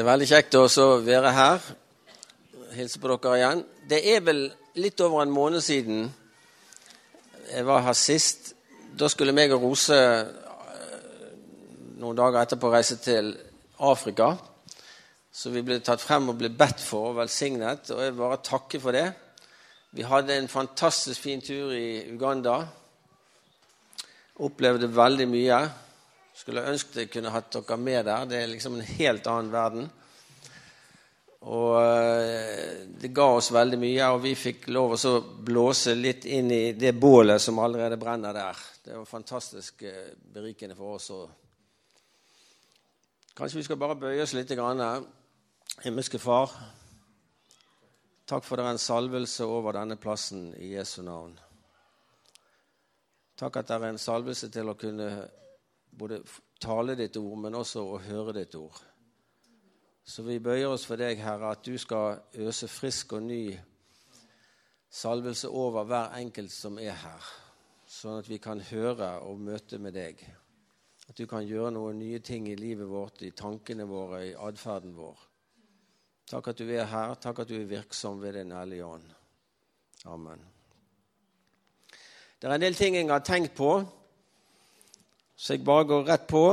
Det er veldig kjekt å være her. Hilse på dere igjen. Det er vel litt over en måned siden jeg var her sist. Da skulle meg og Rose eh, noen dager etterpå reise til Afrika. Så vi ble tatt frem og ble bedt for og velsignet, og jeg bare takker for det. Vi hadde en fantastisk fin tur i Uganda. Opplevde veldig mye. Skulle ønske jeg kunne hatt dere med der. Det er liksom en helt annen verden. Og eh, det ga oss veldig mye, og vi fikk lov å blåse litt inn i det bålet som allerede brenner der. Det var fantastisk eh, berikende for oss. Kanskje vi skal bare bøye oss litt. Himmelske Far, takk for det er en salvelse over denne plassen i Jesu navn. Takk at det er en salvelse til å kunne både tale ditt ord, men også å høre ditt ord. Så vi bøyer oss for deg, Herre, at du skal øse frisk og ny salvelse over hver enkelt som er her, sånn at vi kan høre og møte med deg. At du kan gjøre noen nye ting i livet vårt, i tankene våre, i atferden vår. Takk at du er her. Takk at du er virksom ved Din Hellige Ånd. Amen. Det er en del ting jeg har tenkt på så jeg bare går rett på.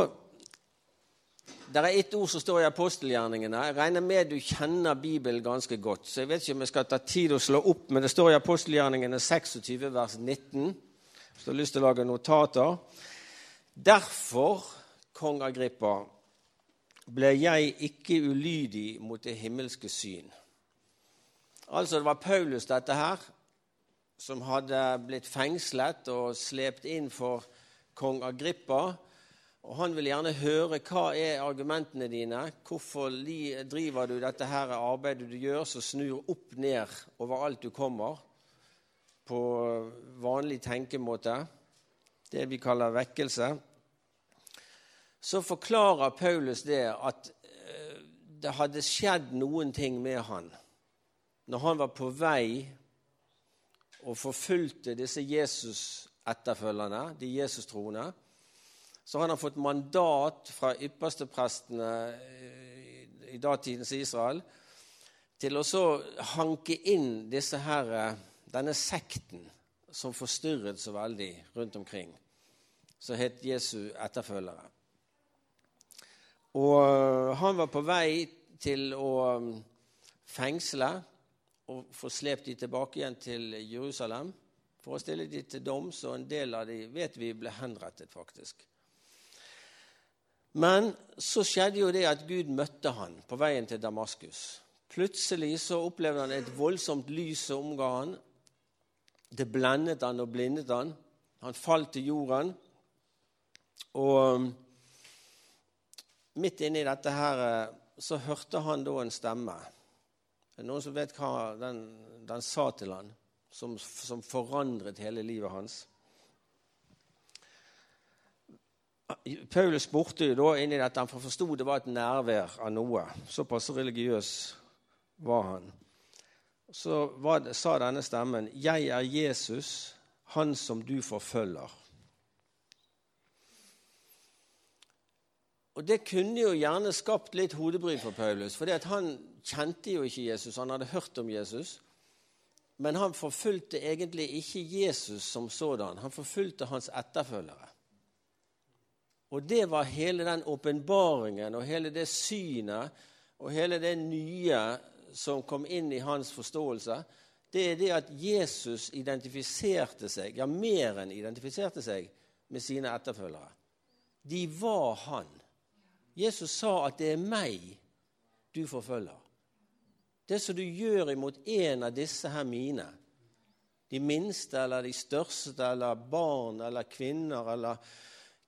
Det er ett ord som står i apostelgjerningene. Jeg regner med du kjenner Bibelen ganske godt. Så jeg vet ikke om jeg skal ta tid å slå opp, men det står i apostelgjerningene 26, vers 19. Hvis du har lyst til å lage notater. Derfor, kong Agrippa, ble jeg ikke ulydig mot det himmelske syn. Altså, det var Paulus, dette her, som hadde blitt fengslet og slept inn for kong Agrippa. Og Han vil gjerne høre hva er argumentene dine. Hvorfor driver du dette her arbeidet du gjør, som snur opp ned over alt du kommer, på vanlig tenkemåte? Det vi kaller vekkelse. Så forklarer Paulus det at eh, det hadde skjedd noen ting med han når han var på vei og forfulgte disse Jesus etterfølgerne, de Jesus-troende, så har han fått mandat fra yppersteprestene i datidens Israel til å så hanke inn disse her, denne sekten som forstyrret så veldig rundt omkring, som het Jesu etterfølgere. Og han var på vei til å fengsle og få slept de tilbake igjen til Jerusalem for å stille de til doms, og en del av de vet vi ble henrettet, faktisk. Men så skjedde jo det at Gud møtte han på veien til Damaskus. Plutselig så opplevde han et voldsomt lys som omga han. Det blendet han og blindet han. Han falt til jorden. Og midt inni dette her så hørte han da en stemme. Er det noen som vet hva den, den sa til han? Som, som forandret hele livet hans. Paulus spurte jo da inni dette, han forsto det var et nærvær av noe. Såpass religiøs var han. Så det, sa denne stemmen, 'Jeg er Jesus, han som du forfølger'. Og Det kunne jo gjerne skapt litt hodebry for Paulus, for han kjente jo ikke Jesus. Han hadde hørt om Jesus. Men han forfulgte egentlig ikke Jesus som sådan. Han forfulgte hans etterfølgere. Og det var hele den åpenbaringen og hele det synet og hele det nye som kom inn i hans forståelse. Det er det at Jesus identifiserte seg, ja, mer enn identifiserte seg, med sine etterfølgere. De var han. Jesus sa at 'det er meg du forfølger'. Det som du gjør imot en av disse her mine, de minste eller de største eller barn eller kvinner eller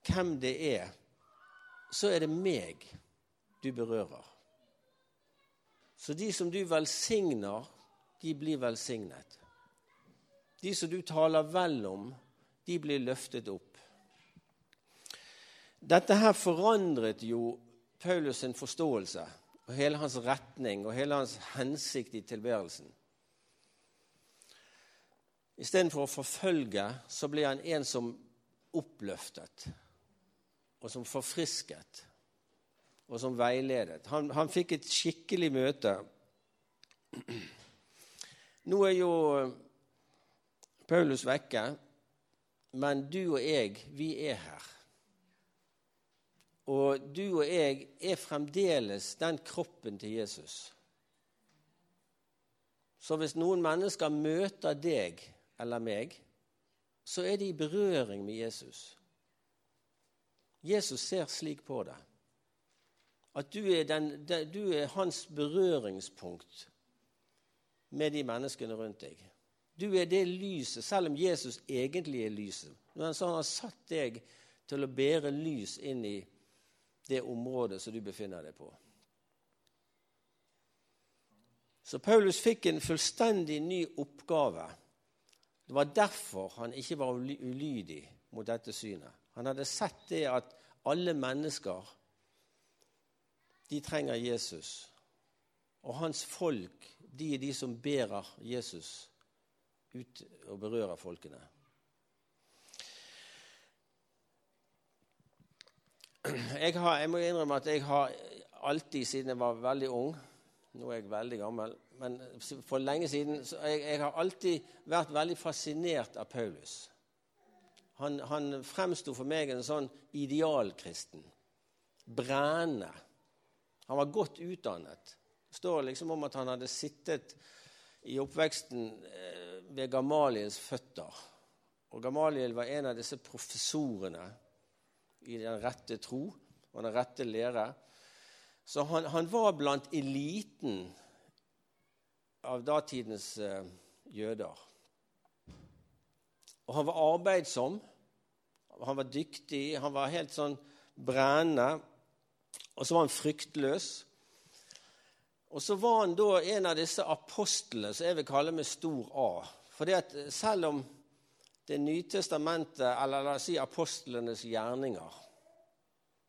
hvem det er, så er det meg du berører. Så de som du velsigner, de blir velsignet. De som du taler vel om, de blir løftet opp. Dette her forandret jo Paulus' sin forståelse og hele hans retning og hele hans hensikt i tilværelsen. Istedenfor å forfølge så blir han en som oppløftet, og som forfrisket, og som veiledet. Han, han fikk et skikkelig møte. Nå er jo Paulus vekke, men du og jeg, vi er her. Og du og jeg er fremdeles den kroppen til Jesus. Så hvis noen mennesker møter deg eller meg, så er de i berøring med Jesus. Jesus ser slik på det. At du er, den, du er hans berøringspunkt med de menneskene rundt deg. Du er det lyset, selv om Jesus egentlig er lyset. Når han sånn har satt deg til å bære lys inn i det området som du befinner deg på. Så Paulus fikk en fullstendig ny oppgave. Det var derfor han ikke var ulydig mot dette synet. Han hadde sett det at alle mennesker de trenger Jesus. Og hans folk, de er de som bærer Jesus ut og berører folkene. Jeg, har, jeg må innrømme at jeg har alltid, siden jeg var veldig ung Nå er jeg veldig gammel, men for lenge siden jeg, jeg har alltid vært veldig fascinert av Paulus. Han, han fremsto for meg en sånn idealkristen. Brennende. Han var godt utdannet. Det står liksom om at han hadde sittet i oppveksten eh, ved Gamaliels føtter. Og Gamaliel var en av disse professorene i den rette tro og den rette lære. Så han, han var blant eliten av datidens uh, jøder. Og han var arbeidsom, han var dyktig, han var helt sånn brennende. Og så var han fryktløs. Og så var han da en av disse apostlene som jeg vil kalle med stor A. For selv om Det nye testamentet, eller la oss si apostlenes gjerninger.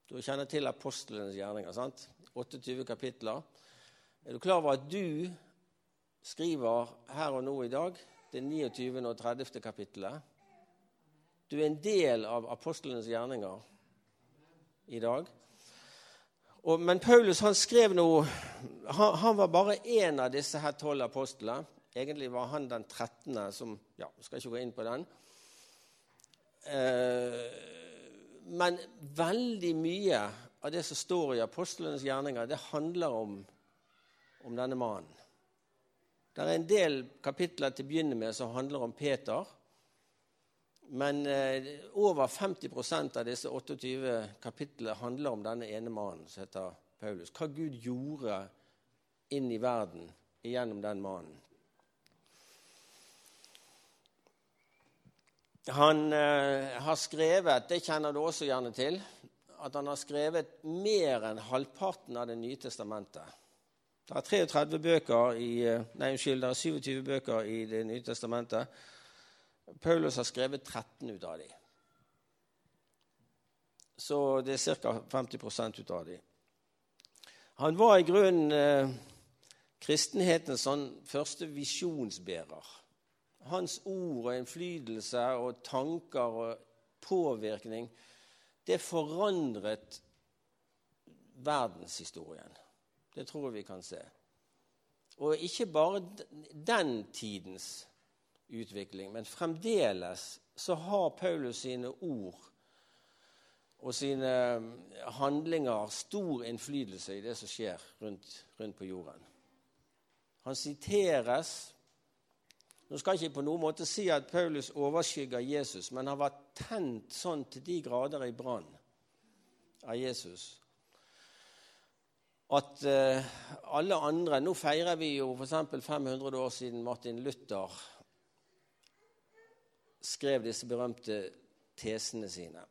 Du kjenner til apostlenes gjerninger, sant? 28 kapitler. Er du klar over at du skriver her og nå i dag det 29. og 30. kapittelet? Du er en del av apostlenes gjerninger i dag. Og, men Paulus han skrev noe han, han var bare én av disse her tolv apostlene. Egentlig var han den trettende som Ja, skal ikke gå inn på den. Eh, men veldig mye av det som står i apostlenes gjerninger, det handler om, om denne mannen. Det er en del kapitler til å begynne med som handler om Peter. Men eh, over 50% av disse 28 kapitlene handler om denne ene mannen som heter Paulus. Hva Gud gjorde inn i verden gjennom den mannen. Han eh, har skrevet, det kjenner du også gjerne til, at han har skrevet mer enn halvparten av Det nye testamentet. Det er 33 bøker i, eh, nei, unnskyld, det er 27 bøker i Det nye testamentet. Paulus har skrevet 13 ut av dem. Så det er ca. 50 ut av dem. Han var i grunnen eh, kristenhetens sånn første visjonsbærer hans ord og innflytelse og tanker og påvirkning, det forandret verdenshistorien. Det tror jeg vi kan se. Og ikke bare den tidens utvikling, men fremdeles så har Paulus sine ord og sine um, handlinger stor innflytelse i det som skjer rundt, rundt på jorden. Han siteres nå skal jeg ikke på noen måte si at Paulus overskygger Jesus, men han var tent sånn til de grader i brann av Jesus at uh, alle andre Nå feirer vi jo f.eks. 500 år siden Martin Luther skrev disse berømte tesene sine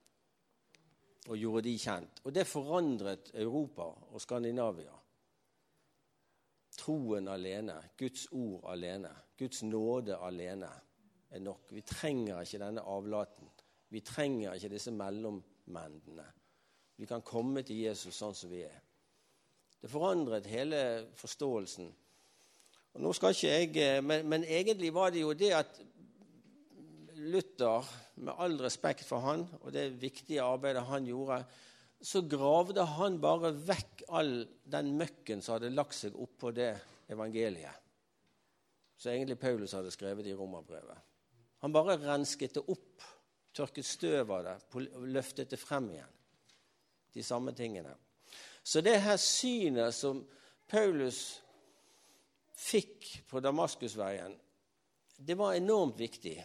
og gjorde de kjent. Og det forandret Europa og Skandinavia. Troen alene, Guds ord alene, Guds nåde alene er nok. Vi trenger ikke denne avlaten. Vi trenger ikke disse mellommennene. Vi kan komme til Jesus sånn som vi er. Det forandret hele forståelsen. Og nå skal ikke jeg, eh, men, men egentlig var det jo det at Luther, med all respekt for han og det viktige arbeidet han gjorde, så gravde han bare vekk all den møkken som hadde lagt seg oppå det evangeliet. Som egentlig Paulus hadde skrevet i romerbrevet. Han bare rensket det opp, tørket støv av det, løftet det frem igjen. De samme tingene. Så det her synet som Paulus fikk på Damaskusveien, det var enormt viktig.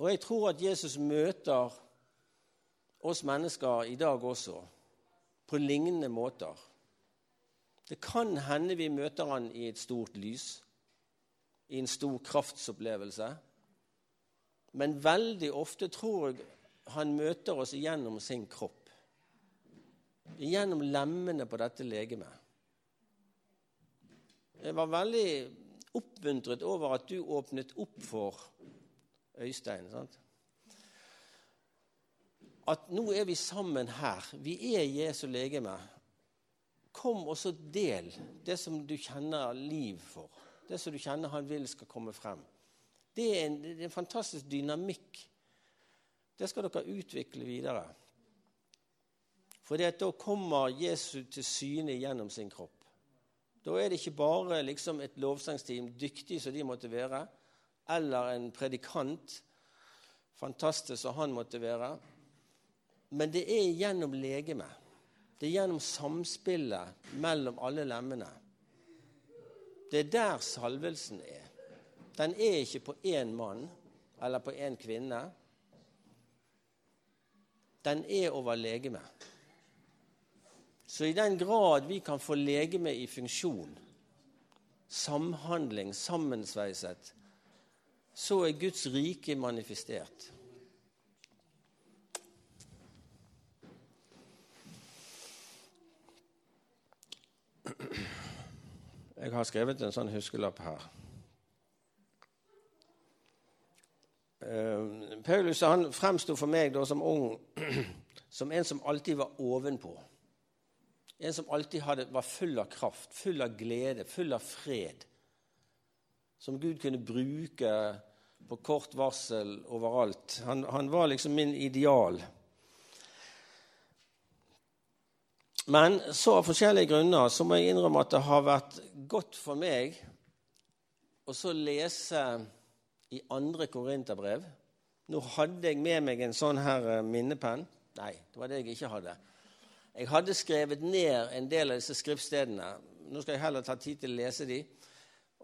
Og jeg tror at Jesus møter oss mennesker i dag også på lignende måter. Det kan hende vi møter han i et stort lys, i en stor kraftsopplevelse. Men veldig ofte tror jeg han møter oss gjennom sin kropp. Gjennom lemmene på dette legemet. Jeg var veldig oppmuntret over at du åpnet opp for Øystein. sant? At nå er vi sammen her. Vi er Jesu legeme. Kom og så del det som du kjenner liv for. Det som du kjenner han vil skal komme frem. Det er en, det er en fantastisk dynamikk. Det skal dere utvikle videre. For da kommer Jesus til syne gjennom sin kropp. Da er det ikke bare liksom et lovsangsteam, dyktig som de måtte være, eller en predikant, fantastisk som han måtte være. Men det er gjennom legemet. Det er gjennom samspillet mellom alle lemmene. Det er der salvelsen er. Den er ikke på én mann eller på én kvinne. Den er over legemet. Så i den grad vi kan få legemet i funksjon, samhandling, sammensveiset, så er Guds rike manifestert. Jeg har skrevet en sånn huskelapp her. Uh, Paulus han fremsto for meg da som ung som en som alltid var ovenpå. En som alltid hadde, var full av kraft, full av glede, full av fred. Som Gud kunne bruke på kort varsel overalt. Han, han var liksom min ideal. Men så av forskjellige grunner så må jeg innrømme at det har vært godt for meg å så lese i andre korinterbrev. Nå hadde jeg med meg en sånn her eh, minnepenn. Nei, det var det jeg ikke hadde. Jeg hadde skrevet ned en del av disse skriftstedene. Nå skal jeg heller ta tid til å lese de.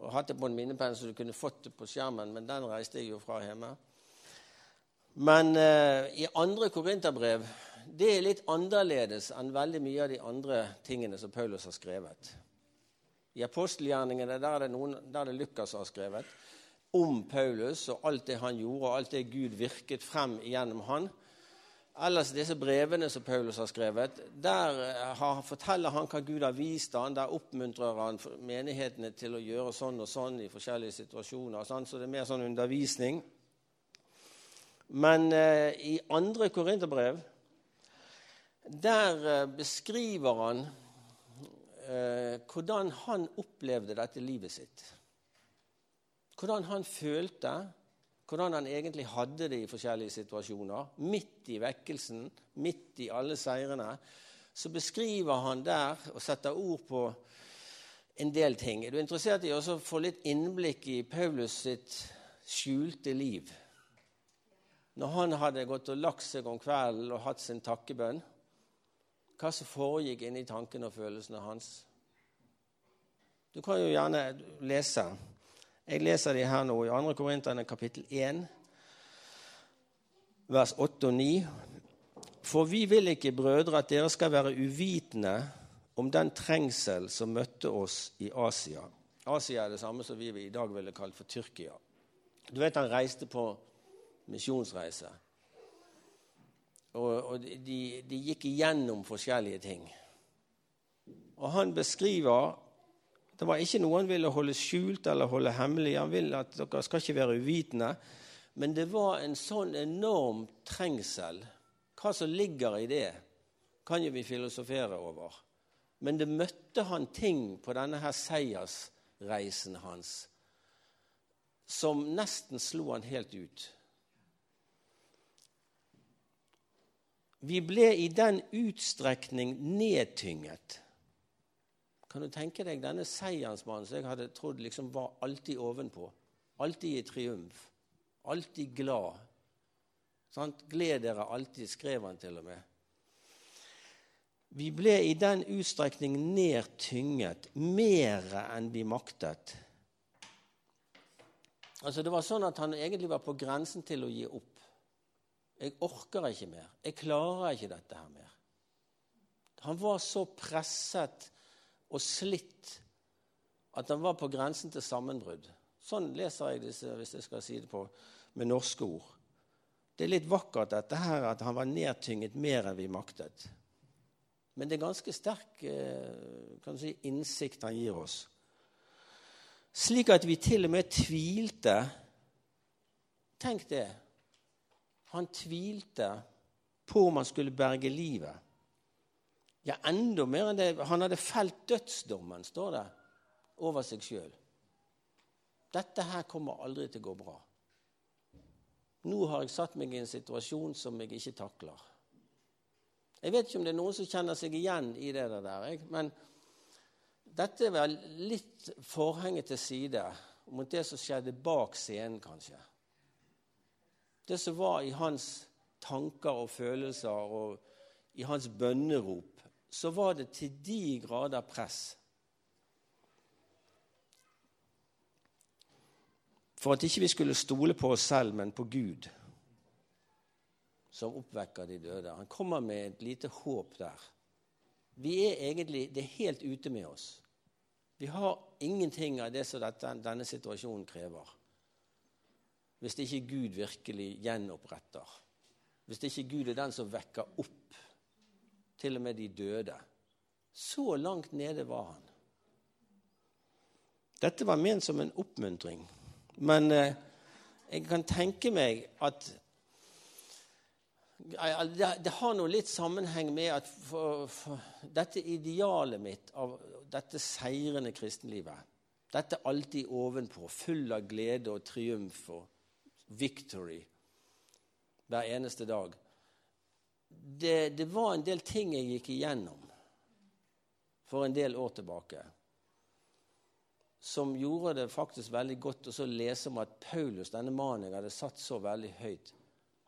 Og hatt det på en minnepenn så du kunne fått det på skjermen, men den reiste jeg jo fra hjemme. Men eh, i andre korinterbrev det er litt annerledes enn veldig mye av de andre tingene som Paulus har skrevet. I apostelgjerningene der er det, noen, der er det Lukas har skrevet om Paulus og alt det han gjorde, og alt det Gud virket frem gjennom han. Ellers disse brevene som Paulus har skrevet, der har, forteller han hva Gud har vist han, Der oppmuntrer han menighetene til å gjøre sånn og sånn i forskjellige situasjoner. Sånn, så det er mer sånn undervisning. Men eh, i andre korinterbrev der eh, beskriver han eh, hvordan han opplevde dette livet sitt. Hvordan han følte, hvordan han egentlig hadde det i forskjellige situasjoner. Midt i vekkelsen, midt i alle seirene, så beskriver han der og setter ord på en del ting. Er du interessert i å få litt innblikk i Paulus sitt skjulte liv? Når han hadde gått og lagt seg om kvelden og hatt sin takkebønn, hva som foregikk inni tankene og følelsene hans. Du kan jo gjerne lese. Jeg leser de her nå i 2. Korinterne kapittel 1, vers 8 og 9. For vi vil ikke, brødre, at dere skal være uvitende om den trengsel som møtte oss i Asia. Asia er det samme som vi i dag ville kalt for Tyrkia. Du vet han reiste på misjonsreise. Og, og de, de, gikk igjennom forskjellige ting. Og han beskriver Det var ikke noe han ville holde skjult eller holde hemmelig. Han vil at dere skal ikke være uvitende. Men det var en sånn enorm trengsel. Hva som ligger i det, kan jo vi filosofere over. Men det møtte han ting på denne her seiersreisen hans som nesten slo han helt ut. Vi ble i den utstrekning nedtynget. Kan du tenke deg denne seiersmannen som jeg hadde trodd liksom var alltid ovenpå? Alltid i triumf. Alltid glad. Sant? Gled dere alltid, skrev han til og med. Vi ble i den utstrekning nedtynget, mere enn vi maktet. Altså Det var sånn at han egentlig var på grensen til å gi opp. Jeg orker ikke mer. Jeg klarer ikke dette her mer. Han var så presset og slitt at han var på grensen til sammenbrudd. Sånn leser jeg disse, hvis jeg skal si det på med norske ord. Det er litt vakkert dette her at han var nedtynget mer enn vi maktet. Men det er ganske sterk eh, kan du si, innsikt han gir oss. Slik at vi til og med tvilte. Tenk det. Han tvilte på om han skulle berge livet. Ja, enda mer enn det. Han hadde felt dødsdommen, står det, over seg sjøl. Dette her kommer aldri til å gå bra. Nå har jeg satt meg i en situasjon som jeg ikke takler. Jeg vet ikke om det er noen som kjenner seg igjen i det der, men dette er vel litt forhenget til side mot det som skjedde bak scenen, kanskje. Det som var i hans tanker og følelser og i hans bønnerop, så var det til de grader press. For at ikke vi skulle stole på oss selv, men på Gud, som oppvekker de døde. Han kommer med et lite håp der. Vi er egentlig, Det er helt ute med oss. Vi har ingenting av det som dette, denne situasjonen krever. Hvis ikke Gud virkelig gjenoppretter. Hvis ikke Gud er den som vekker opp til og med de døde. Så langt nede var han. Dette var ment som en oppmuntring. Men eh, jeg kan tenke meg at det, det, har noe litt sammenheng med at for, for dette idealet mitt av dette seirende kristenlivet Dette alltid ovenpå, full av glede og triumf og victory hver eneste dag. Det, det var en del ting jeg gikk igjennom for en del år tilbake som gjorde det faktisk veldig godt å lese om at Paulus, denne mannen jeg hadde satt så veldig høyt,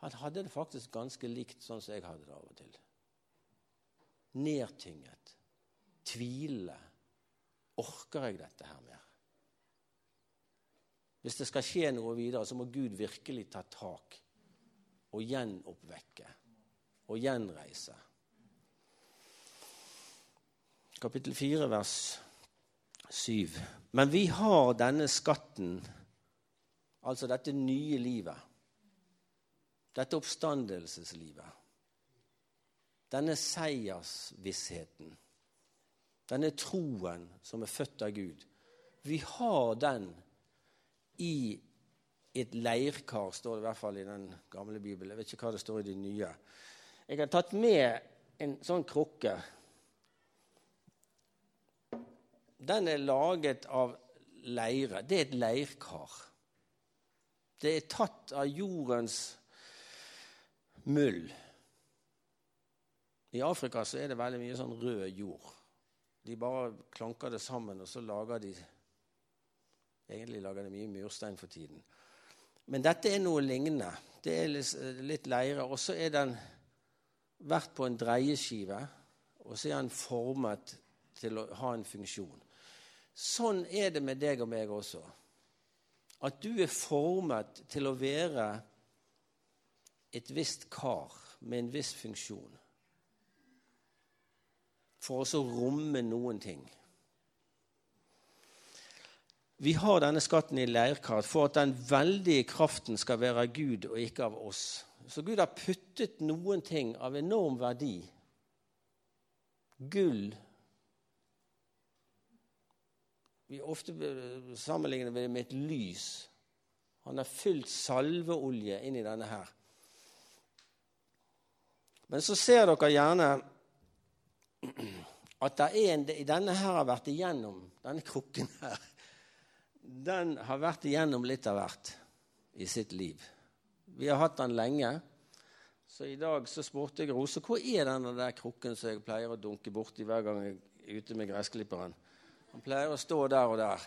han hadde det faktisk ganske likt sånn som jeg hadde det av og til. Nedtynget. Tvile. Orker jeg dette her mer? Hvis det skal skje noe videre, så må Gud virkelig ta tak og gjenoppvekke og gjenreise. Kapittel 4, vers 7. Men vi har denne skatten, altså dette nye livet, dette oppstandelseslivet, denne seiersvissheten, denne troen som er født av Gud. Vi har den i et leirkar, står det i hvert fall i den gamle Bibelen. Jeg vet ikke hva det står i de nye. Jeg har tatt med en sånn krukke den er laget av leire. Det er et leirkar. Det er tatt av jordens muld. I Afrika så er det veldig mye sånn rød jord. De bare klanker det sammen, og så lager de Egentlig lager de mye murstein for tiden. Men dette er noe lignende. Det er litt leire. Og så er den vært på en dreieskive, og så er den formet til å ha en funksjon. Sånn er det med deg og meg også. At du er formet til å være et visst kar med en viss funksjon. For å romme noen ting. Vi har denne skatten i leirkart for at den veldige kraften skal være av Gud og ikke av oss. Så Gud har puttet noen ting av enorm verdi. Gull vi ofte sammenligner det med et lys. Han har fylt salveolje inn i denne her. Men så ser dere gjerne at det er en, denne her har vært igjennom, denne krukken her Den har vært igjennom litt av hvert i sitt liv. Vi har hatt den lenge, Så i dag så spurte jeg Rose hvor er den der krukken som jeg pleier å dunke borti hver gang jeg er ute med gressklipperen. Han pleier å stå der og der.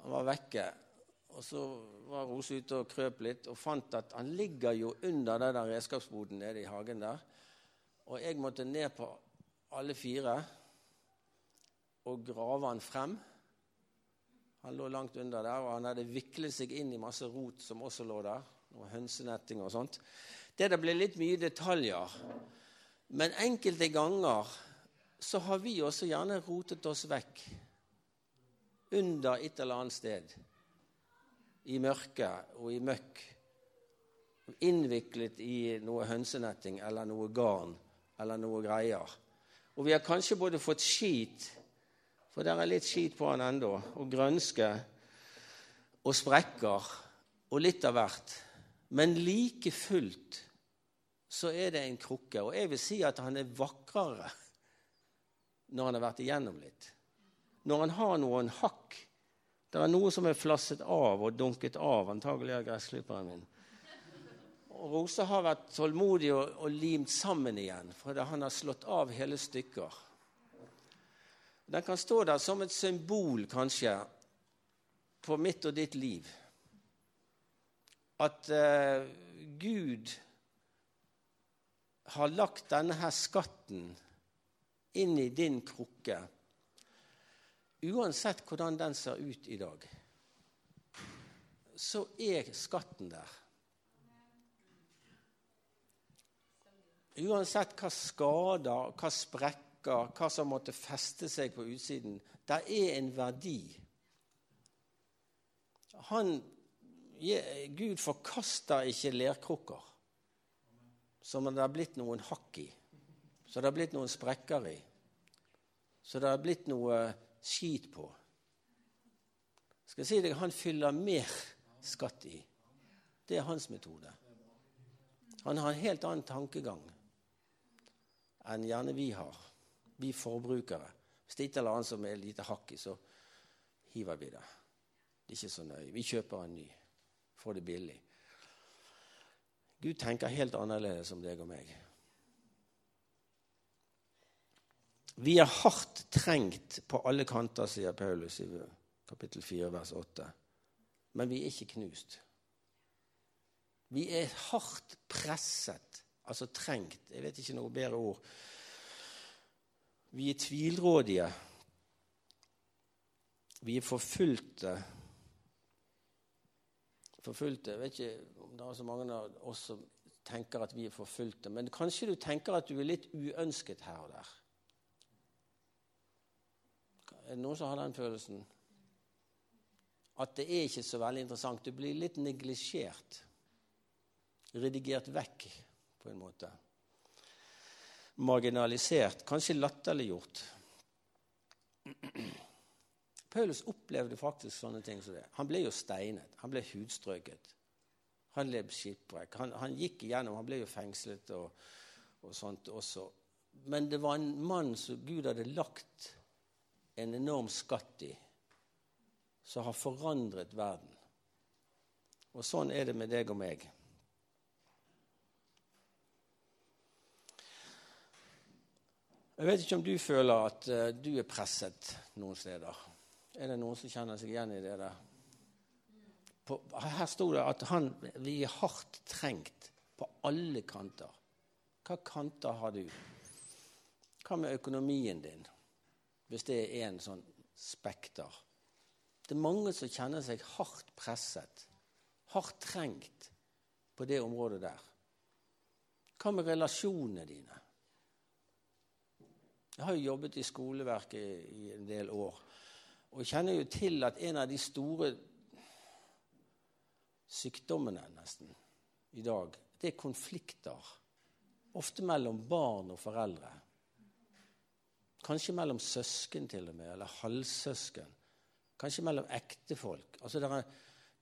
Han var vekke. Og så var Rose ute og krøp litt og fant at han ligger jo under den der redskapsboden nede i hagen der. Og jeg måtte ned på alle fire og grave han frem. Han lå langt under der, og han hadde viklet seg inn i masse rot som også lå der. Og hønsenetting og sånt. Det der ble litt mye detaljer. Men enkelte ganger så har vi også gjerne rotet oss vekk under et eller annet sted. I mørket og i møkk. Innviklet i noe hønsenetting eller noe garn eller noe greier. Og vi har kanskje både fått skit, for det er litt skit på han ennå, og grønske og sprekker og litt av hvert. Men like fullt så er det en krukke. Og jeg vil si at han er vakrere når han har vært igjennom litt. Når han har noen hakk. Det er noe som er flasset av og dunket av, antagelig av gressklipperen min. Og Rose har vært tålmodig og, og limt sammen igjen, for han har slått av hele stykker. Den kan stå der som et symbol, kanskje, på mitt og ditt liv. At eh, Gud har lagt denne her skatten inn i din krukke, uansett hvordan den ser ut i dag, så er skatten der. Uansett hva skader, hva sprekker, hva som måtte feste seg på utsiden, det er en verdi. Han, Gud forkaster ikke lerkrukker som det har blitt noen hakk i, så det har blitt noen sprekker i, så det har blitt noe skit på. Skal jeg si deg, Han fyller mer skatt i. Det er hans metode. Han har en helt annen tankegang enn gjerne vi har, vi forbrukere. Hvis det er et eller annet som er lite hakk i, så hiver vi det. Det er ikke så nøye. Vi kjøper en ny. Får det billig. Gud tenker helt annerledes om deg og meg. Vi er hardt trengt på alle kanter, sier Paulus i kapittel 4, vers 8. Men vi er ikke knust. Vi er hardt presset Altså trengt. Jeg vet ikke noe bedre ord. Vi er tvilrådige. Vi er forfulgte. Forfulgte Jeg vet ikke om det er så mange av oss som tenker at vi er forfulgte, men kanskje du tenker at du er litt uønsket her og der. Er det noen som har den følelsen? At det er ikke så veldig interessant. Du blir litt neglisjert. Redigert vekk på en måte. Marginalisert, kanskje latterliggjort. Paulus opplevde faktisk sånne ting som det. Han ble jo steinet, han ble hudstrøket. Han led skipbrekk. Han, han, gikk igjennom, han ble jo fengslet og, og, sånt også. Men det var en mann som Gud hadde lagt en enorm skatt i, som har forandret verden. Og sånn er det med deg og meg. Jeg vet ikke om du føler at uh, du er presset noen steder. Er det noen som kjenner seg igjen i det der? På, her sto det at han, vi er hardt trengt på alle kanter. Hva kanter har du? Hva med økonomien din, hvis det er en sånn spekter? Det er mange som kjenner seg hardt presset, hardt trengt på det området der. Hva med relasjonene dine? Jeg har jo jobbet i skoleverket i en del år. Og kjenner jo til at en av de store sykdommene nesten i dag, det er konflikter. Ofte mellom barn og foreldre. Kanskje mellom søsken til og med, eller halvsøsken. Kanskje mellom ektefolk. Altså, det er,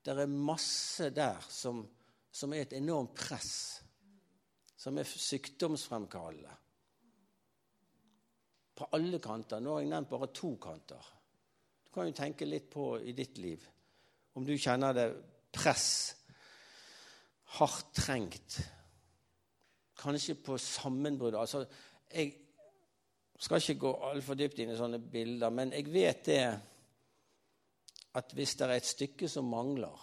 det er masse der som, som er et enormt press. Som er sykdomsfremkallende på alle kanter. Nå har jeg nevnt bare to kanter. Du kan jo tenke litt på i ditt liv om du kjenner det press, hardt trengt Kanskje på sammenbrudd. Altså, jeg skal ikke gå altfor dypt inn i sånne bilder, men jeg vet det at hvis det er et stykke som mangler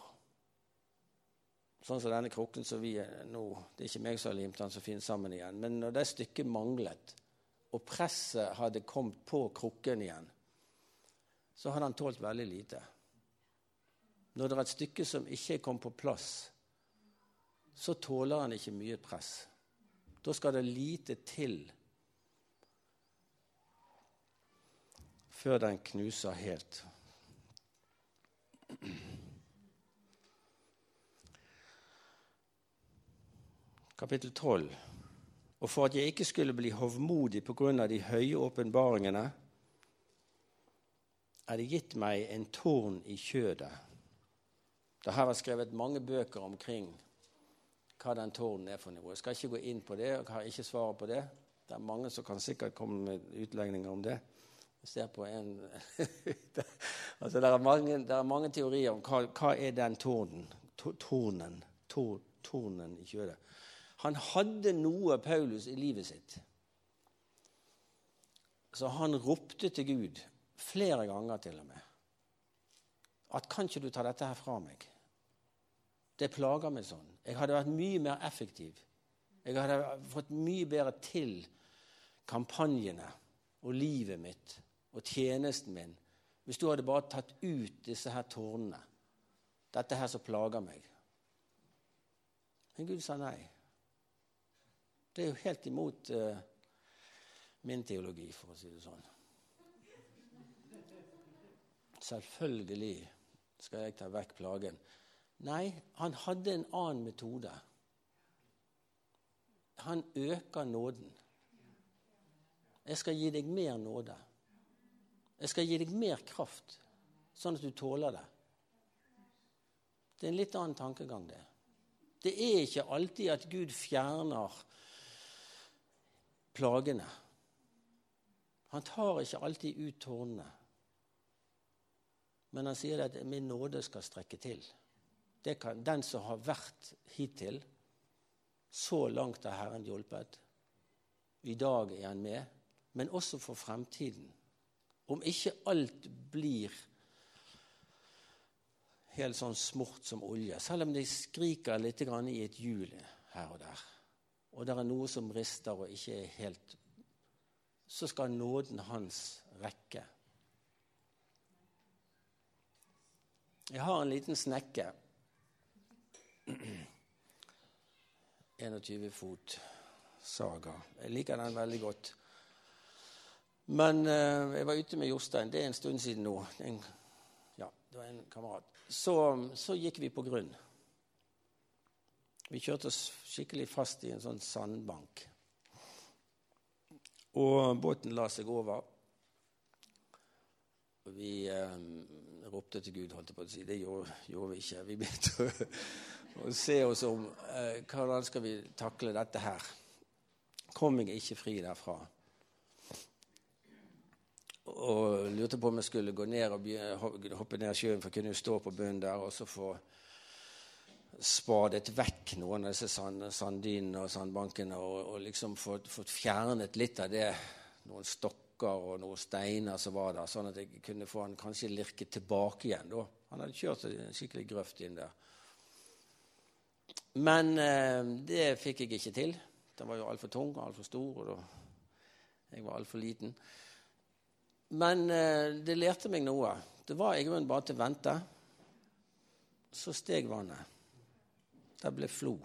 Sånn som denne krukken som vi nå Det er ikke meg som har limt den så fint sammen igjen. Men når det stykket manglet, og presset hadde kommet på krukken igjen, så hadde han tålt veldig lite. Når det er et stykke som ikke kommet på plass, så tåler han ikke mye press. Da skal det lite til før den knuser helt. Kapittel 12. Og for at jeg ikke skulle bli hovmodig på grunn av de høye åpenbaringene, er det gitt meg en tårn i kjødet. Det har vært skrevet mange bøker omkring hva den tårnen er for noe. Jeg skal ikke gå inn på det, og har ikke svaret på det. Det er mange som kan sikkert komme med utlegninger om det. Jeg ser på en altså det, er mange, det er mange teorier om hva, hva er den tårnen. Tornen, tornen i kjødet. Han hadde noe, Paulus, i livet sitt. Så han ropte til Gud flere ganger til og med. At kan ikke du ta dette her fra meg? Det plager meg sånn. Jeg hadde vært mye mer effektiv. Jeg hadde fått mye bedre til kampanjene og livet mitt og tjenesten min hvis du hadde bare tatt ut disse her tårnene, dette her som plager meg. Men Gud sa nei. Det er jo helt imot uh, min teologi, for å si det sånn. Selvfølgelig skal jeg ta vekk plagen. Nei, han hadde en annen metode. Han øker nåden. Jeg skal gi deg mer nåde. Jeg skal gi deg mer kraft, sånn at du tåler det. Det er en litt annen tankegang, det. Det er ikke alltid at Gud fjerner plagene. Han tar ikke alltid ut tårnene. Men han sier at 'min nåde skal strekke til'. Kan, den som har vært hittil, så langt har Herren hjulpet. I dag er han med, men også for fremtiden. Om ikke alt blir helt sånn smurt som olje, selv om de skriker litt i et hjul her og der, og det er noe som rister og ikke er helt Så skal nåden hans rekke. Jeg har en liten snekke. 21 fot saga. Jeg liker den veldig godt. Men eh, jeg var ute med Jostein. Det er en stund siden nå. En, ja, det var en kamerat. Så, så, gikk vi på grunn. Vi kjørte oss skikkelig fast i en sånn sandbank. Og båten la seg over. Vi eh, ropte til Gud, holdt jeg på å si. Det gjorde, gjorde vi ikke. Vi begynte å se oss om. Eh, hvordan skal vi takle dette her? Kom jeg ikke fri derfra? og lurte på om jeg skulle gå ned og hoppe ned sjøen, for jeg kunne jo stå på bunnen der og så få spadet vekk noen av disse sand, sanddynene og sandbankene og, og liksom fått, fått, fjernet litt av det, noen stokker og noen steiner som var der, sånn at jeg kunne få han kanskje lirket tilbake igjen. da. Han hadde kjørt en skikkelig grøft inn der. Men eh, det fikk jeg ikke til. Den var jo altfor tung og altfor stor, og da, jeg var altfor liten. Men eh, det lærte meg noe. Det var i grunnen bare til å vente. Så steg vannet. Det ble flo.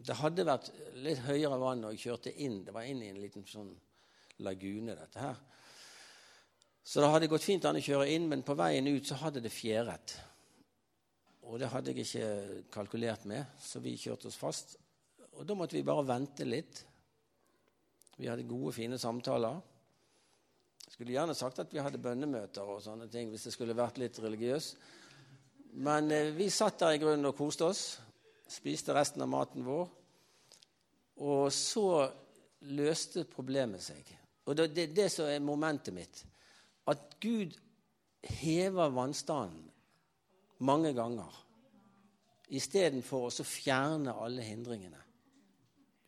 Det hadde vært litt høyere vann når jeg kjørte inn. Det var inn i en liten sånn lagune, dette her. Så det hadde gått fint an å kjøre inn, men på veien ut så hadde det fjæret. Og det hadde jeg ikke kalkulert med, så vi kjørte oss fast. Og da måtte vi bare vente litt. Vi hadde gode, fine samtaler. Skulle gjerne sagt at vi hadde bønnemøter og sånne ting hvis det skulle vært litt religiøs. Men eh, vi satt der i grunnen og koste oss. Spiste resten av maten vår. Og så løste problemet seg. Og det er det, det som er momentet mitt. At Gud hever vannstanden mange ganger istedenfor å fjerne alle hindringene.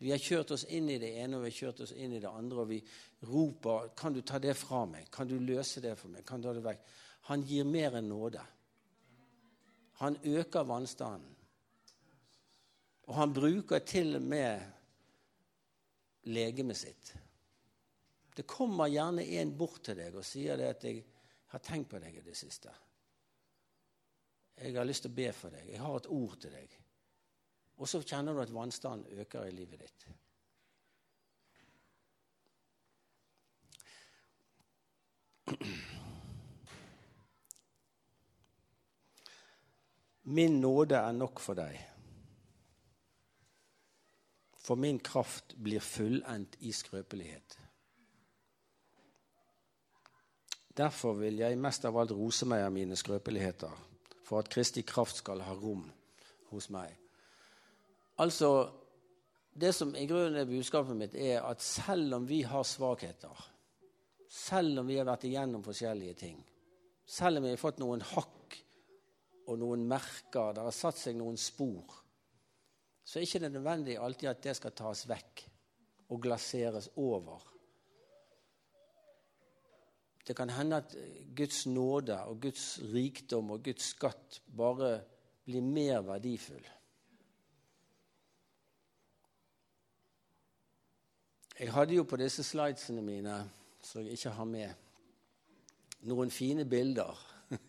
Vi har kjørt oss inn i det ene og vi har kjørt oss inn i det andre, og vi roper 'Kan du ta det fra meg? Kan du løse det for meg?' Kan du ta det vekk? Han gir mer enn nåde. Han øker vannstanden. Og han bruker til og med legemet sitt. Det kommer gjerne en bort til deg og sier det at 'jeg har tenkt på deg i det siste'. 'Jeg har lyst til å be for deg. Jeg har et ord til deg.' Og så kjenner du at vannstanden øker i livet ditt. Min nåde er nok for deg, for min kraft blir fullendt i skrøpelighet. Derfor vil jeg mest av alt rose meg av mine skrøpeligheter, for at Kristi kraft skal ha rom hos meg. Altså, Det som i grunnen er budskapet mitt, er at selv om vi har svakheter, selv om vi har vært igjennom forskjellige ting, selv om vi har fått noen hakk og noen merker, det har satt seg noen spor, så er det ikke nødvendig alltid at det skal tas vekk og glaseres over. Det kan hende at Guds nåde og Guds rikdom og Guds skatt bare blir mer verdifull. Jeg hadde jo på disse slidesene mine, som jeg ikke har med, noen fine bilder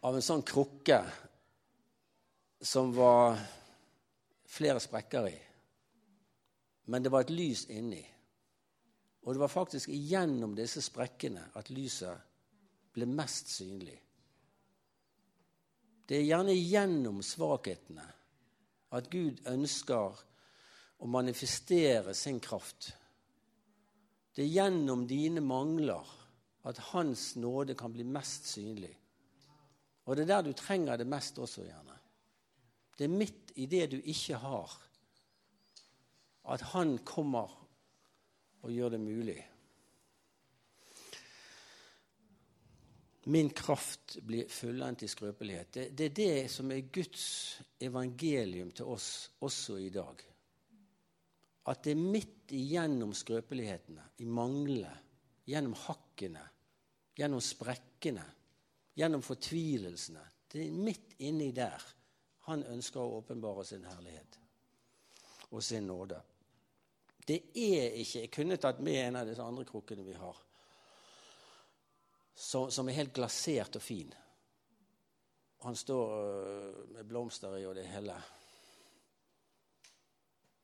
av en sånn krukke som var flere sprekker i. Men det var et lys inni. Og det var faktisk gjennom disse sprekkene at lyset ble mest synlig. Det er gjerne gjennom svakhetene at Gud ønsker å manifestere sin kraft. Det er gjennom dine mangler at Hans nåde kan bli mest synlig. Og det er der du trenger det mest også, gjerne. Det er midt i det du ikke har, at Han kommer og gjør det mulig. Min kraft blir fullendt i skrøpelighet. Det, det er det som er Guds evangelium til oss også i dag at det er midt igjennom skrøpelighetene, i manglene, gjennom hakkene, gjennom sprekkene, gjennom fortvilelsene Det er midt inni der han ønsker å åpenbare sin herlighet og sin nåde. Det er ikke Jeg kunne tatt med en av disse andre krukkene vi har, som er helt glasert og fin. Han står øh, med blomster i og det hele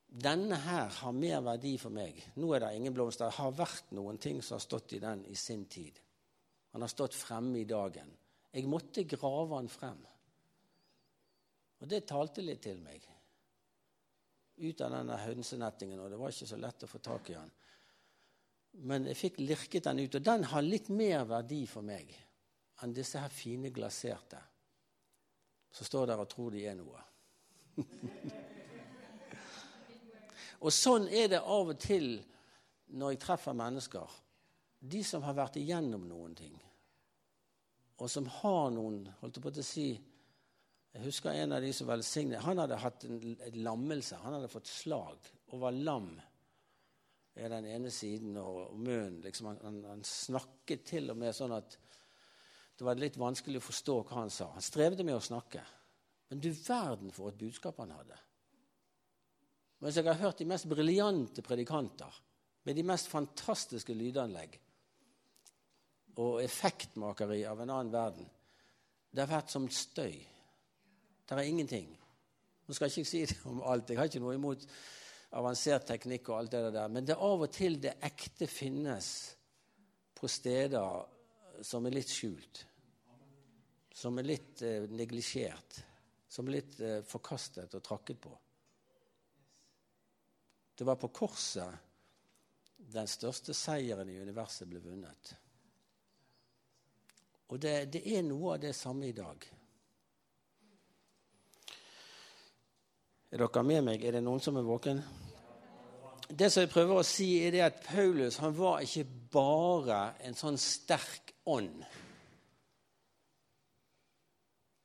denne her har mer verdi for meg. Nå er det ingen blomster. Det har vært noen ting som har stått i den i sin tid. Han har stått fremme i dagen. Jeg måtte grave han frem. Og det talte litt til meg. Ut av denne hønsenettingen, og det var ikke så lett å få tak i han. Men jeg fikk lirket den ut, og den har litt mer verdi for meg enn disse her fine glaserte som står der og tror de er noe. Og sånn er det av og til når jeg treffer mennesker. De som har vært igjennom noen ting, og som har noen holdt på å si, Jeg husker en av de som velsignet Han hadde hatt en, lammelse. Han hadde fått slag og var lam i den ene siden og, og munnen. Liksom, han, han, snakket til og med sånn at det var litt vanskelig å forstå hva han sa. Han strevde med å snakke. Men du verden for et budskap han hadde. Mens jeg har hørt de mest briljante predikanter med de mest fantastiske lydanlegg og effektmakeri av en annen verden. Det har vært som støy. Det er ingenting. Nå skal jeg ikke si det om alt. Jeg har ikke noe imot avansert teknikk og alt det der, men det er av og til det ekte finnes på steder som er litt skjult. Som er litt eh, neglisjert. Som er litt eh, forkastet og trakket på. Det var på korset den største seieren i universet ble vunnet. Og det, det er noe av det samme i dag. Er dere med meg? Er det noen som er våken? Det som jeg prøver å si, er at Paulus han var ikke bare en sånn sterk ånd.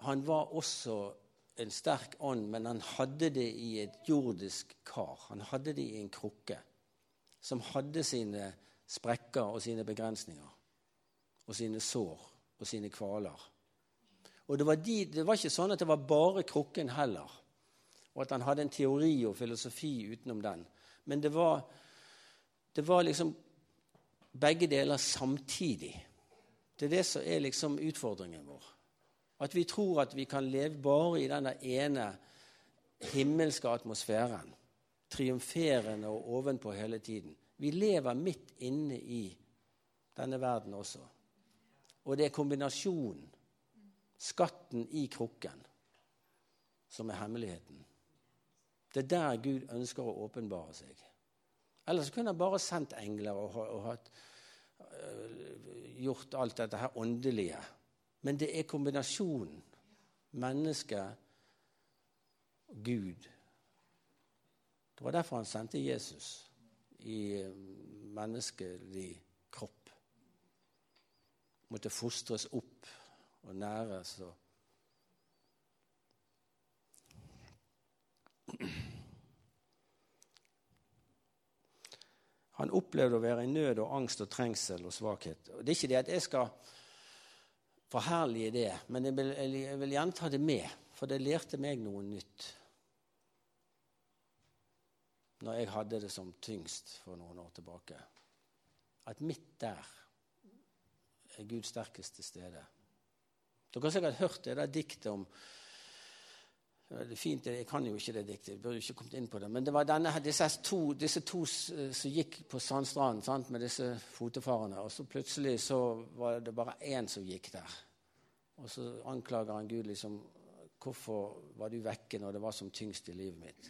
Han var også en sterk ånd, men han hadde det i et jordisk kar. Han hadde det i en krukke som hadde sine sprekker og sine begrensninger. Og sine sår og sine kvaler. Og det var, de, det var ikke sånn at det var bare krukken heller, og at han hadde en teori og filosofi utenom den. Men det var, det var liksom begge deler samtidig. Det er det som er liksom utfordringen vår. At vi tror at vi kan leve bare i denne ene himmelske atmosfæren. Triumferende og ovenpå hele tiden. Vi lever midt inne i denne verden også. Og det er kombinasjonen, skatten i krukken, som er hemmeligheten. Det er der Gud ønsker å åpenbare seg. Ellers kunne han bare sendt engler og, og, og uh, gjort alt dette her åndelige. Men det er kombinasjonen menneske og Gud. Det var derfor han sendte Jesus i eh, menneskelig kropp. Måtte fostres opp og næres og Han opplevde å være i nød og angst og trengsel og svakhet. Og det er ikke det at jeg skal forherlige det, men jeg vil, jeg vil gjerne ta det med, for det lærte meg noe nytt når jeg hadde det som tyngst for noen år tilbake. At midt der er Guds sterkeste stede. Dere har sikkert hørt det der diktet om det er fint, Jeg kan jo ikke det diktet, jeg burde ikke kommet inn på det. Men det var denne, disse, to, disse to som gikk på sandstranden med disse fotofarerne. Og så plutselig så var det bare én som gikk der. Og så anklager han Gud liksom Hvorfor var du vekke når det var som tyngst i livet mitt?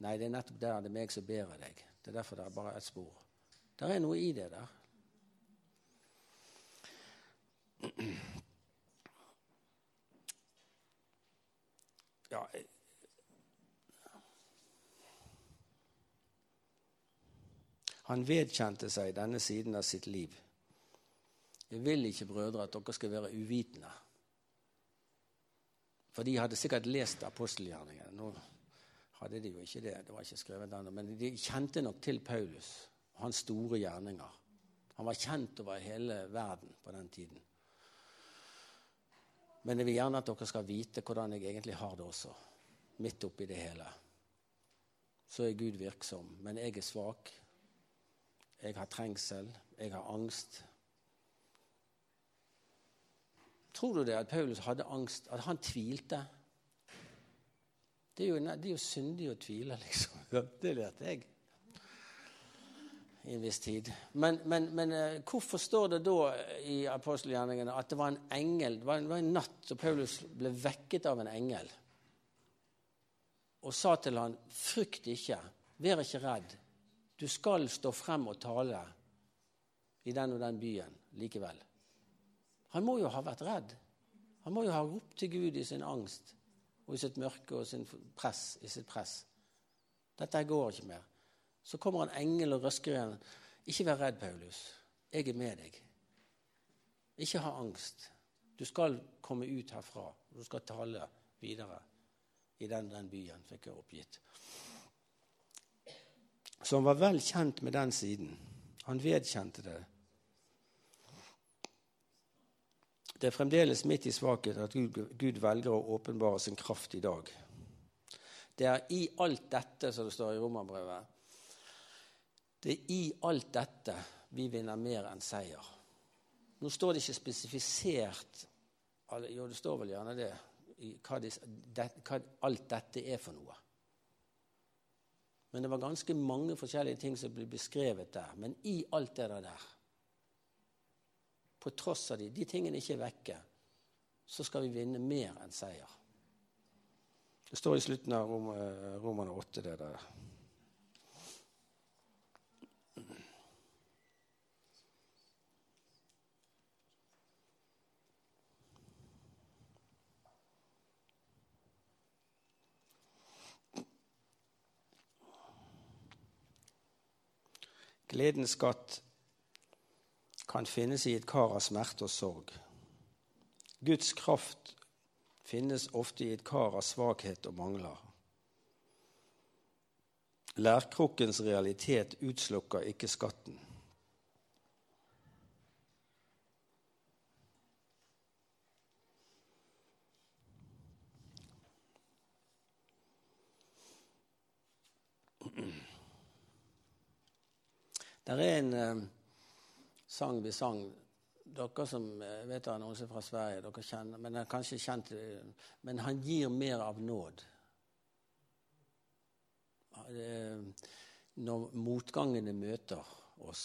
Nei, det er nettopp der det er meg som ber deg. Det er derfor det er bare ett spor. Det er noe i det der. Ja, han vedkjente seg denne siden av sitt liv. Jeg vil ikke, brødre, at dere skal være uvitende. For de hadde sikkert lest apostelgjerningene. Nå hadde de jo ikke det. Det var ikke skrevet ennå. Men de kjente nok til Paulus og hans store gjerninger. Han var kjent over hele verden på den tiden. Men jeg vil gjerne at dere skal vite hvordan jeg egentlig har det også. Midt oppi det hele. Så er Gud virksom. Men jeg er svak. Jeg har trengsel. Jeg har angst. Tror du det at Paulus hadde angst? At han tvilte? Det er jo, det er jo syndig å tvile, liksom. Det lærte jeg i en viss tid. Men, men, men uh, hvorfor står det da i apostelgjerningene at det var en engel Det var en, det var en natt og Paulus ble vekket av en engel og sa til han, 'Frykt ikke, vær ikke redd. Du skal stå frem og tale i den og den byen likevel.' Han må jo ha vært redd. Han må jo ha ropt til Gud i sin angst og i sitt mørke og sin press, i sitt press. Dette går ikke mer. Så kommer en engel og røsker igjen. Ikke vær redd, Paulus. Jeg er med deg. Ikke ha angst. Du skal komme ut herfra. Du skal tale videre i den, den byen, fikk jeg oppgitt. Så han var vel kjent med den siden. Han vedkjente det. Det er fremdeles midt i svakhet at Gud, Gud velger å åpenbare sin kraft i dag. Det er i alt dette, som det står i Romerbrevet, det er i alt dette vi vinner mer enn seier. Nå står det ikke spesifisert Jo, det står vel gjerne det, hva, det, hva alt dette er for noe. Men det var ganske mange forskjellige ting som ble beskrevet der. Men i alt det der på tross av de, de tingene ikke er vekke, så skal vi vinne mer enn seier. Det står i slutten av Rom, eh, Romane 8, det der. Gledens skatt kan finnes i et kar av smerte og sorg. Guds kraft finnes ofte i et kar av svakhet og mangler. Lærkrukkens realitet utslukker ikke skatten. Er en eh, sang vi sang Dere som eh, vet det er noen som er fra Sverige, dere kjenner, men er kanskje kjent eh, Men han gir mer av nåd. Når motgangene møter oss,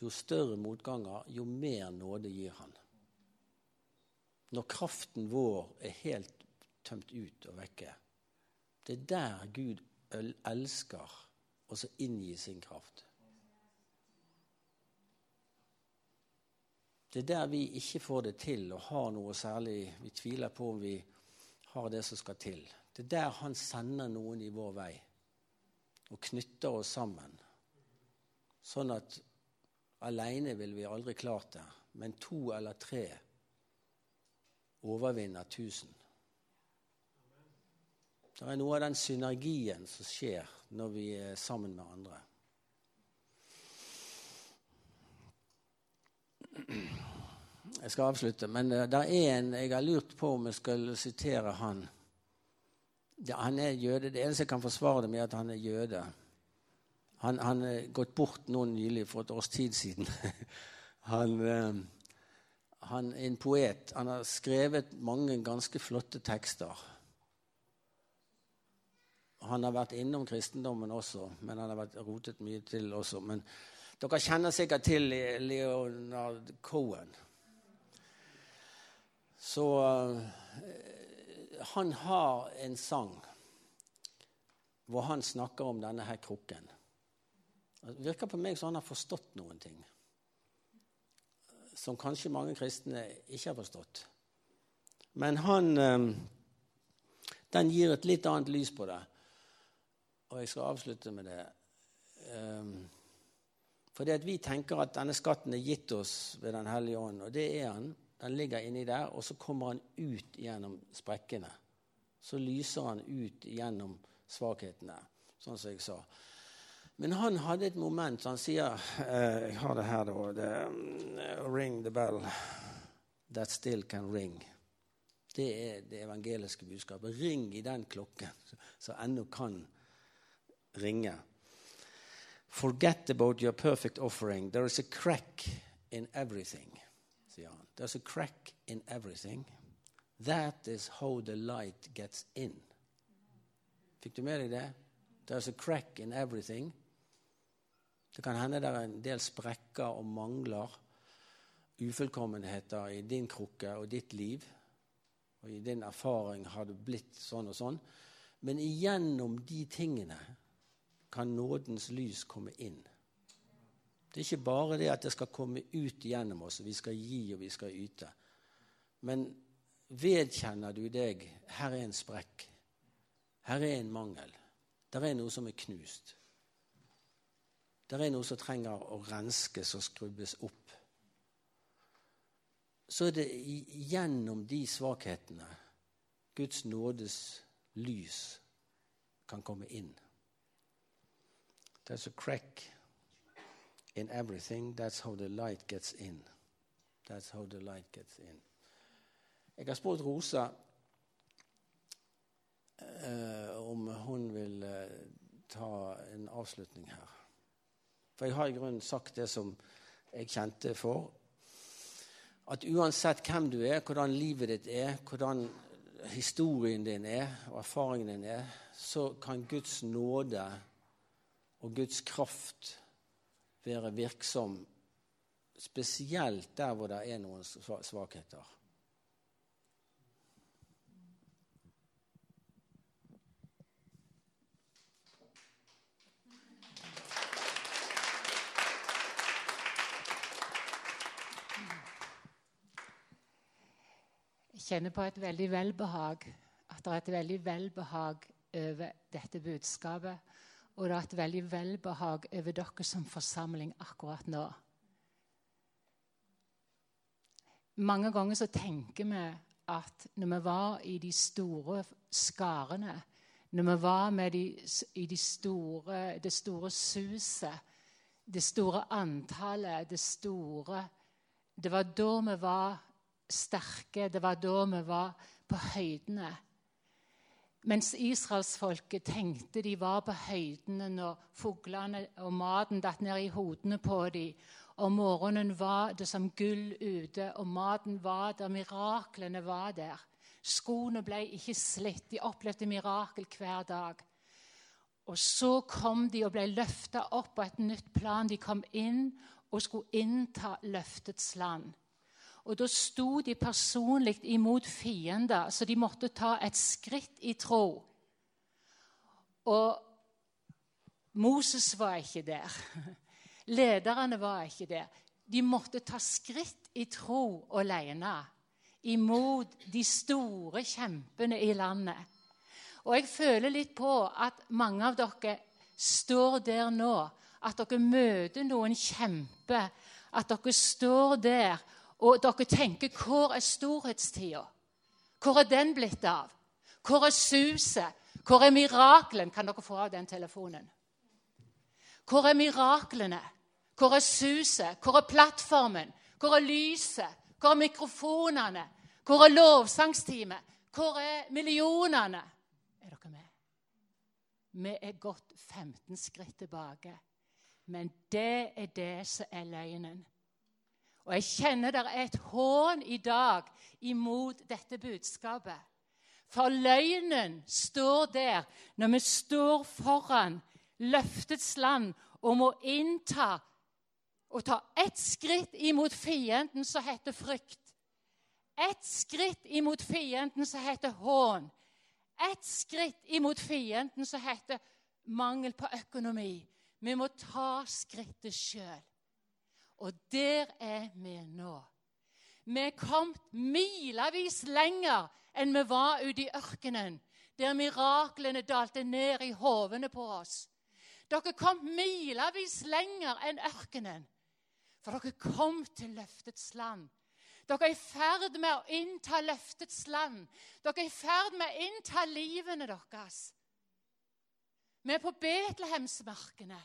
jo større motganger, jo mer nåde gir han. Når kraften vår er helt tømt ut og vekke. Det er der Gud elsker å inngi sin kraft. Det er der vi ikke får det til og har noe særlig Vi tviler på om vi har det som skal til. Det er der han sender noen i vår vei og knytter oss sammen. Sånn at aleine ville vi aldri klart det, men to eller tre overvinner tusen. Det er noe av den synergien som skjer når vi er sammen med andre. Jeg skal avslutte, men eh, det er en jeg har lurt på om jeg skal sitere han. Ja, han er jøde. Det eneste jeg kan forsvare det med, er at han er jøde. Han, han er gått bort nå nylig, for et års tid siden. han, eh, han er en poet. Han har skrevet mange ganske flotte tekster. Han har vært innom kristendommen også, men han har vært rotet mye til også. Men dere kjenner sikkert til Leonard Cohen. Så uh, han har en sang hvor han snakker om denne her krukken. Det virker på meg som han har forstått noen ting som kanskje mange kristne ikke har forstått. Men han uh, Den gir et litt annet lys på det. Og jeg skal avslutte med det. Fordi at vi tenker at denne skatten er gitt oss ved Den hellige ånd, og det er han. Den ligger inni der, og så kommer han ut gjennom sprekkene. Så lyser han ut gjennom svakhetene, sånn som jeg sa. Men han hadde et moment Han sier eh, Jeg har det her, da. Det, uh, ring the bell that still can ring. Det er det evangeliske budskapet. Ring i den klokken som ennå kan ringe. Forget about your perfect offering. There is a crack in everything. There's a crack in everything. That is how the light gets in. Fikk du med deg det? There's a crack in everything. Det kan hende det er en del sprekker og mangler, ufullkommenheter i din krukke og ditt liv. Og i din erfaring har det blitt sånn og sånn. Men igjennom de tingene kan nådens lys komme inn. Det er ikke bare det at det skal komme ut gjennom oss, og vi skal gi og vi skal yte. Men vedkjenner du deg her er en sprekk, her er en mangel, der er noe som er knust. Der er noe som trenger å renskes og skrubbes opp. Så er det gjennom de svakhetene Guds nådes lys kan komme inn. There's a crack in everything. That's how the light gets in. That's how the light gets in. Jeg har spurt Rosa uh, om hun vil uh, ta en avslutning her. For jeg har i grunnen sagt det som jeg kjente for. At uansett hvem du er, hvordan livet ditt er, hvordan historien din er, og erfaringen din er, så kan Guds nåde og Guds kraft være virksom, spesielt der hvor det er noen svakheter. Jeg kjenner på et veldig velbehag. At det er et veldig velbehag over dette budskapet. Og det er et veldig velbehag over dere som forsamling akkurat nå. Mange ganger så tenker vi at når vi var i de store skarene, når vi var med de, i de store, det store suset, det store antallet, det store Det var da vi var sterke, det var da vi var på høydene. Mens israelsfolket tenkte de var på høydene når fuglene og maten datt ned i hodene på dem. Om morgenen var det som gull ute, og maten var der, miraklene var der. Skoene ble ikke slitt. De opplevde mirakel hver dag. Og så kom de og ble løfta opp på et nytt plan. De kom inn og skulle innta løftets land. Og da sto de personlig imot fiender, så de måtte ta et skritt i tro. Og Moses var ikke der. Lederne var ikke der. De måtte ta skritt i tro alene imot de store kjempene i landet. Og jeg føler litt på at mange av dere står der nå, at dere møter noen kjemper, at dere står der og dere tenker hvor er storhetstida? Hvor er den blitt av? Hvor er suset? Hvor er mirakelen? Kan dere få av den telefonen? Hvor er miraklene? Hvor er suset? Hvor er plattformen? Hvor er lyset? Hvor er mikrofonene? Hvor er lovsangsteamet? Hvor er millionene? Er dere med? Vi er gått 15 skritt tilbake. Men det er det som er løgnen. Og jeg kjenner det er et hån i dag imot dette budskapet. For løgnen står der når vi står foran løftets land og må innta og ta ett skritt imot fienden som heter frykt. Ett skritt imot fienden som heter hån. Ett skritt imot fienden som heter mangel på økonomi. Vi må ta skrittet sjøl. Og der er vi nå. Vi er kommet milevis lenger enn vi var ute i ørkenen, der miraklene dalte ned i hovene på oss. Dere kom milevis lenger enn ørkenen. For dere kom til løftets land. Dere er i ferd med å innta løftets land. Dere er i ferd med å innta livene deres. Vi er på Betlehemsmarkene.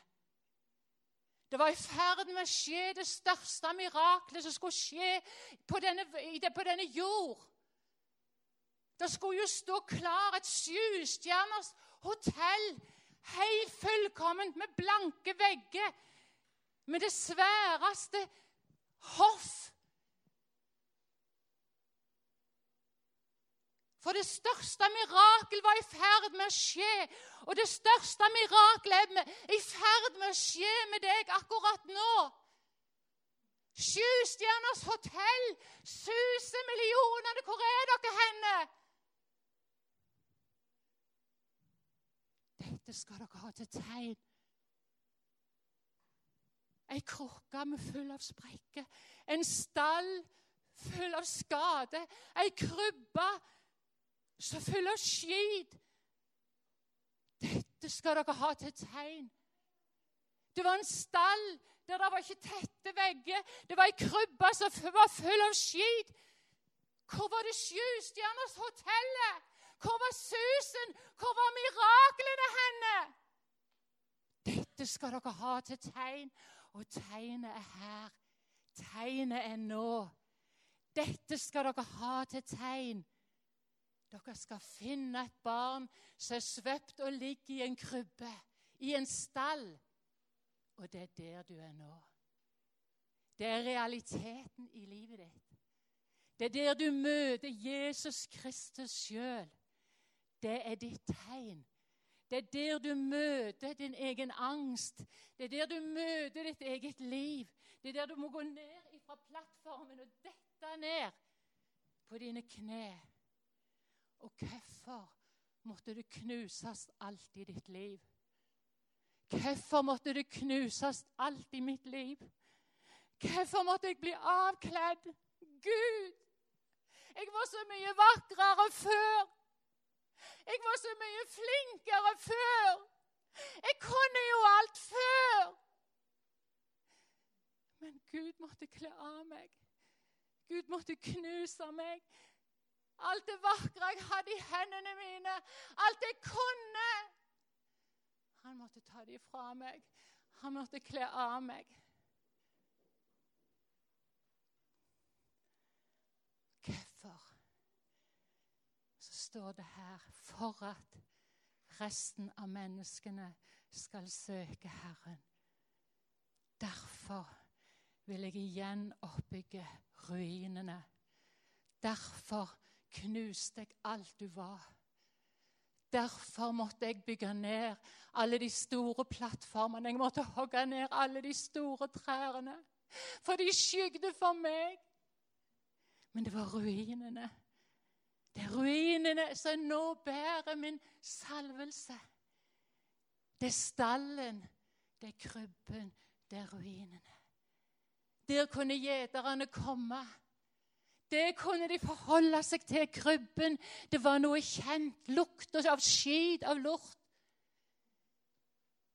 Det var i ferd med å skje det største miraklet som skulle skje på denne, på denne jord. Det skulle jo stå klar et sjustjerners hotell, helt fullkomment, med blanke vegger med det sværeste hoff. For det største mirakel var i ferd med å skje. Og det største mirakelet er i ferd med å skje med deg akkurat nå. Sjustjerners hotell, suser millionene. Hvor er dere henne? Dette skal dere ha til tegn Ei krukke med full av sprekker. En stall full av skade. Ei krybbe så full av skit. Dette skal dere ha til tegn. Det var en stall der det var ikke tette vegger. Det var ei krybbe som var full av skit. Hvor var det sjustjerners hotellet? Hvor var susen? Hvor var miraklene henne? Dette skal dere ha til tegn. Og tegnet er her. Tegnet er nå. Dette skal dere ha til tegn. Dere skal finne et barn som er svøpt og ligger i en krybbe, i en stall. Og det er der du er nå. Det er realiteten i livet ditt. Det er der du møter Jesus Kristus sjøl. Det er ditt tegn. Det er der du møter din egen angst. Det er der du møter ditt eget liv. Det er der du må gå ned fra plattformen og dette ned på dine kne. Og hvorfor måtte det knuses alt i ditt liv? Hvorfor måtte det knuses alt i mitt liv? Hvorfor måtte jeg bli avkledd? Gud! Jeg var så mye vakrere før. Jeg var så mye flinkere før. Jeg kunne jo alt før. Men Gud måtte kle av meg. Gud måtte knuse meg. Alt det vakre jeg hadde i hendene mine, alt jeg kunne. Han måtte ta det ifra meg. Han måtte kle av meg. Hvorfor? Så står det her for at resten av menneskene skal søke Herren. Derfor vil jeg igjen oppbygge ruinene. Derfor knuste jeg alt du var. Derfor måtte jeg bygge ned alle de store plattformene. Jeg måtte hogge ned alle de store trærne, for de skygde for meg. Men det var ruinene. Det er ruinene som nå bærer min salvelse. Det er stallen, det er krybben, det er ruinene. Der kunne gjeterne komme. Det kunne de forholde seg til. Krybben, det var noe kjent. Lukt av skit, av lort.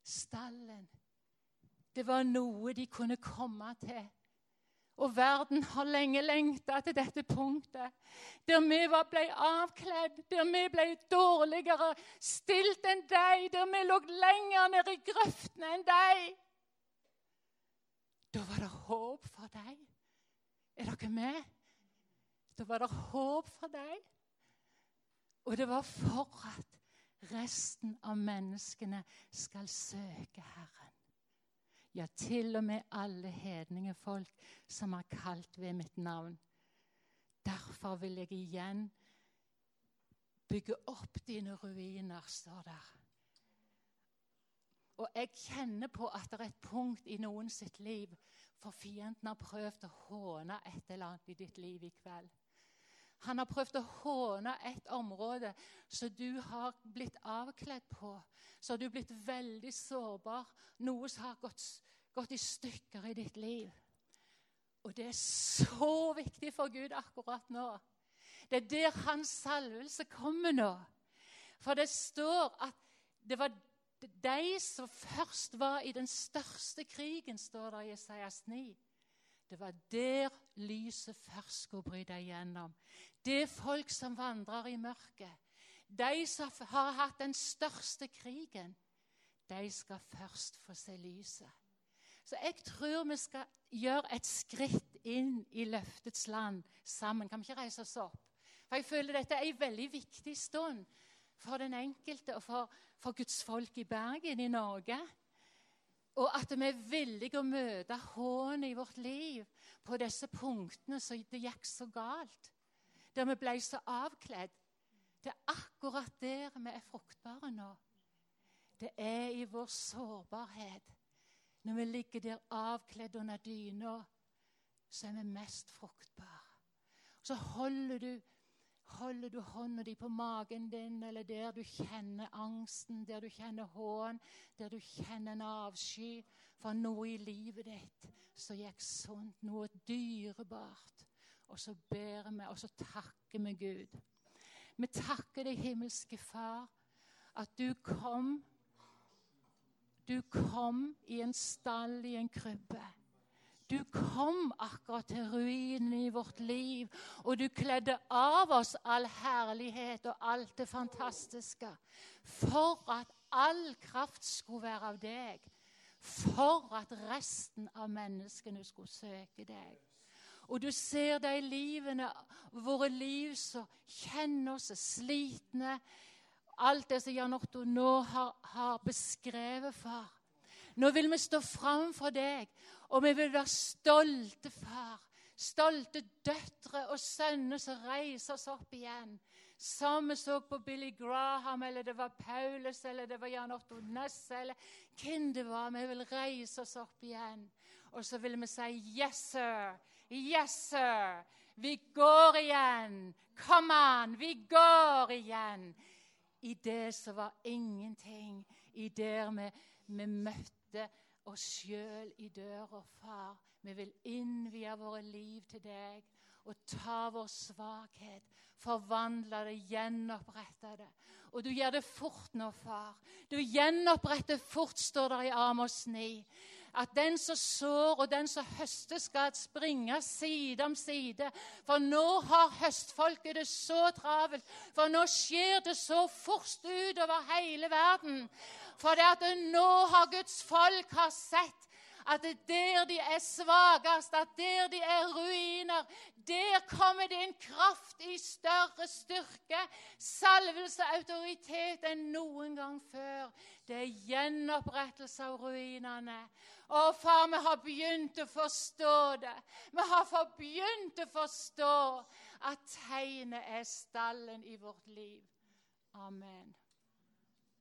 Stallen, det var noe de kunne komme til. Og verden har lenge lengta til dette punktet, der vi ble avkledd, der vi ble dårligere stilt enn deg, der vi lå lenger nede i grøftene enn deg. Da var det håp for deg. Er dere med? Da var det håp for deg. Og det var for at resten av menneskene skal søke Herren. Ja, til og med alle hedningefolk som har kalt ved mitt navn. Derfor vil jeg igjen bygge opp dine ruiner, står der. Og jeg kjenner på at det er et punkt i noen sitt liv for fienden har prøvd å håne et eller annet i ditt liv i kveld. Han har prøvd å håne et område som du har blitt avkledd på. Så har du blitt veldig sårbar. Noe som har gått, gått i stykker i ditt liv. Og det er så viktig for Gud akkurat nå. Det er der hans salvelse kommer nå. For det står at det var de som først var i den største krigen, står det i Jesajas 9. Det var der lyset først skulle bryte igjennom. Det er folk som vandrer i mørket. De som har hatt den største krigen, de skal først få se lyset. Så jeg tror vi skal gjøre et skritt inn i løftets land sammen. Kan vi ikke reise oss opp? For Jeg føler dette er en veldig viktig stund for den enkelte og for, for Guds folk i Bergen, i Norge. Og at vi er villige å møte hånet i vårt liv på disse punktene så det gikk så galt. Der vi ble så avkledd. Det er akkurat der vi er fruktbare nå. Det er i vår sårbarhet. Når vi ligger der avkledd under dyna, så er vi mest fruktbare. Så holder du Holder du hånda di på magen din, eller der du kjenner angsten, der du kjenner hån, der du kjenner en avsky for noe i livet ditt som gikk sunt, noe dyrebart. Og så ber vi, og så takker vi Gud. Vi takker deg, himmelske Far, at du kom. Du kom i en stall, i en krybbe. Du kom akkurat til ruinen i vårt liv, og du kledde av oss all herlighet og alt det fantastiske. For at all kraft skulle være av deg. For at resten av menneskene skulle søke deg. Og du ser de livene, våre liv som kjenner oss slitne. Alt det som Jan Otto nå har, har beskrevet, far. Nå vil vi stå fram for deg, og vi vil være stolte, far. Stolte døtre og sønner som reiser oss opp igjen. Som vi så på Billy Graham, eller det var Paulus, eller det var Jan Otto Næss, eller hvem det var. Vi vil reise oss opp igjen. Og så vil vi si 'Yes, sir'. Yes, sir. Vi går igjen. Come on! vi går igjen. I det som var ingenting. I der vi, vi møtte oss sjøl i døra, far. Vi vil innvie våre liv til deg og ta vår svakhet, forvandle det, gjenopprette det. Og du gjør det fort nå, far. Du gjenoppretter fort, står det i Amos 9. at den som sår og den som høster, skal springe side om side. For nå har høstfolket det så travelt. For nå skjer det så fort utover hele verden. For det at nå har Guds folk har sett at der de er svakest, at der de er ruiner, der kommer det en kraft i større styrke, salvelse autoritet enn noen gang før. Det er gjenopprettelse av ruinene. Å, far, vi har begynt å forstå det. Vi har begynt å forstå at tegnet er stallen i vårt liv. Amen.